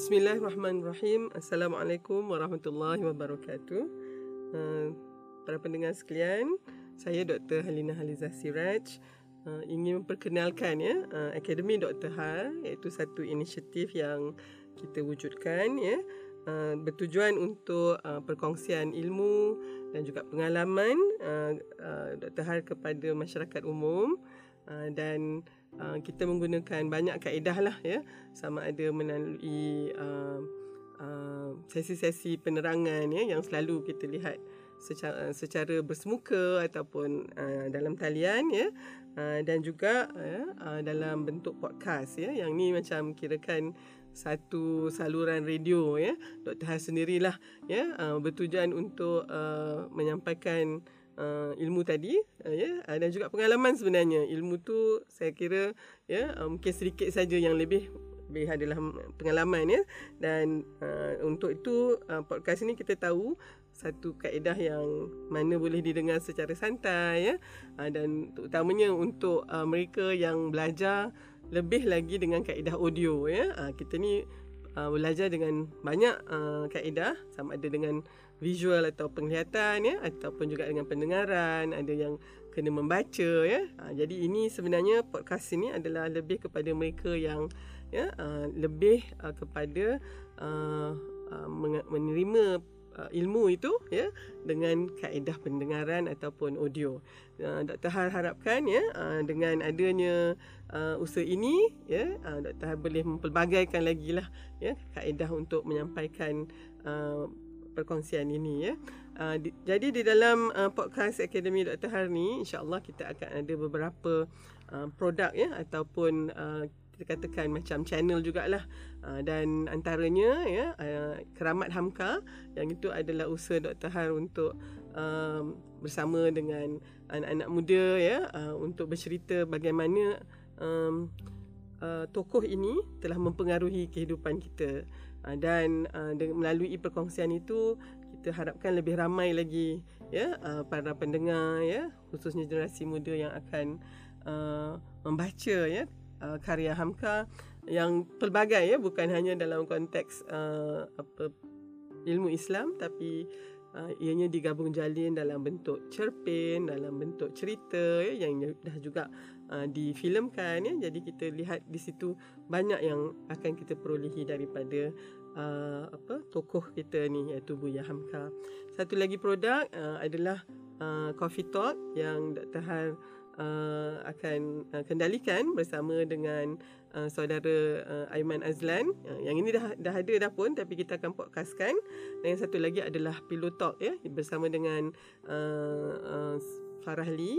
Bismillahirrahmanirrahim. Assalamualaikum warahmatullahi wabarakatuh. Uh, para pendengar sekalian, saya Dr. Halina Haliza Siraj uh, ingin memperkenalkan ya uh, Akademi Dr. Har iaitu satu inisiatif yang kita wujudkan ya uh, bertujuan untuk uh, perkongsian ilmu dan juga pengalaman uh, uh, Dr. Har kepada masyarakat umum uh, dan uh, kita menggunakan banyak kaedah lah ya. Sama ada melalui uh, uh, sesi-sesi penerangan ya yang selalu kita lihat secara secara bersemuka ataupun uh, dalam talian ya. Uh, dan juga uh, uh, dalam bentuk podcast ya. Yang ni macam kirakan satu saluran radio ya. Dr. Has sendirilah ya. Uh, bertujuan untuk uh, menyampaikan uh, ilmu tadi uh, ya uh, dan juga pengalaman sebenarnya. Ilmu tu saya kira ya uh, mungkin sedikit saja yang lebih lebih adalah pengalaman ya. Dan uh, untuk itu uh, podcast ini kita tahu satu kaedah yang mana boleh didengar secara santai ya. Uh, dan terutamanya untuk uh, mereka yang belajar lebih lagi dengan kaedah audio ya. Uh, kita ni uh, belajar dengan banyak uh, kaedah. Sama ada dengan visual atau penglihatan ya. Ataupun juga dengan pendengaran. Ada yang kena membaca ya. Uh, jadi ini sebenarnya podcast ini adalah lebih kepada mereka yang ya uh, lebih uh, kepada uh, uh, menerima uh, ilmu itu ya dengan kaedah pendengaran ataupun audio. Uh, Dr. Har harapkan ya uh, dengan adanya uh, usaha ini ya uh, Dr. Har boleh mempelbagaikan lagi lah ya kaedah untuk menyampaikan uh, perkongsian ini ya. Uh, di, jadi di dalam uh, podcast Akademi Dr. Har ni insya-Allah kita akan ada beberapa uh, produk ya ataupun uh, kita katakan macam channel jugalah uh, dan antaranya ya uh, Keramat Hamka yang itu adalah usaha Dr. Har untuk um, bersama dengan anak-anak muda ya uh, untuk bercerita bagaimana um, uh, tokoh ini telah mempengaruhi kehidupan kita uh, dan uh, melalui perkongsian itu kita harapkan lebih ramai lagi ya uh, para pendengar ya khususnya generasi muda yang akan uh, membaca ya uh, karya Hamka yang pelbagai ya bukan hanya dalam konteks uh, apa ilmu Islam tapi uh, ianya digabung jalin dalam bentuk cerpen dalam bentuk cerita ya yang dah juga uh, difilmkan ya jadi kita lihat di situ banyak yang akan kita perolehi daripada uh, apa tokoh kita ni iaitu Buya Hamka satu lagi produk uh, adalah uh, Coffee Talk yang Dr. Har uh, akan uh, kendalikan bersama dengan uh, saudara uh, Aiman Azlan. Uh, yang ini dah dah ada dah pun tapi kita akan podcastkan. Dan yang satu lagi adalah Pillow Talk ya bersama dengan uh, uh, Farah Lee.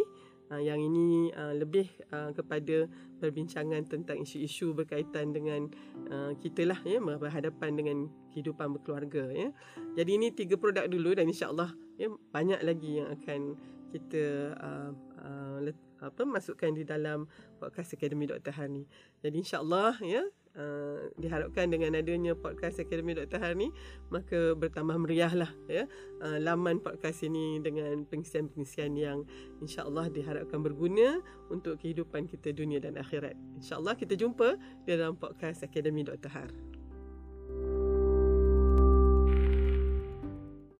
Uh, yang ini uh, lebih uh, kepada perbincangan tentang isu-isu berkaitan dengan uh, kita lah ya berhadapan dengan kehidupan berkeluarga ya. Jadi ini tiga produk dulu dan insya-Allah ya banyak lagi yang akan kita uh, uh, apa masukkan di dalam podcast Akademi Dr. Hani. Jadi insya-Allah ya uh, diharapkan dengan adanya podcast Akademi Dr. Hani maka bertambah meriahlah ya uh, laman podcast ini dengan pengisian-pengisian yang insya-Allah diharapkan berguna untuk kehidupan kita dunia dan akhirat. Insya-Allah kita jumpa di dalam podcast Akademi Dr. Har.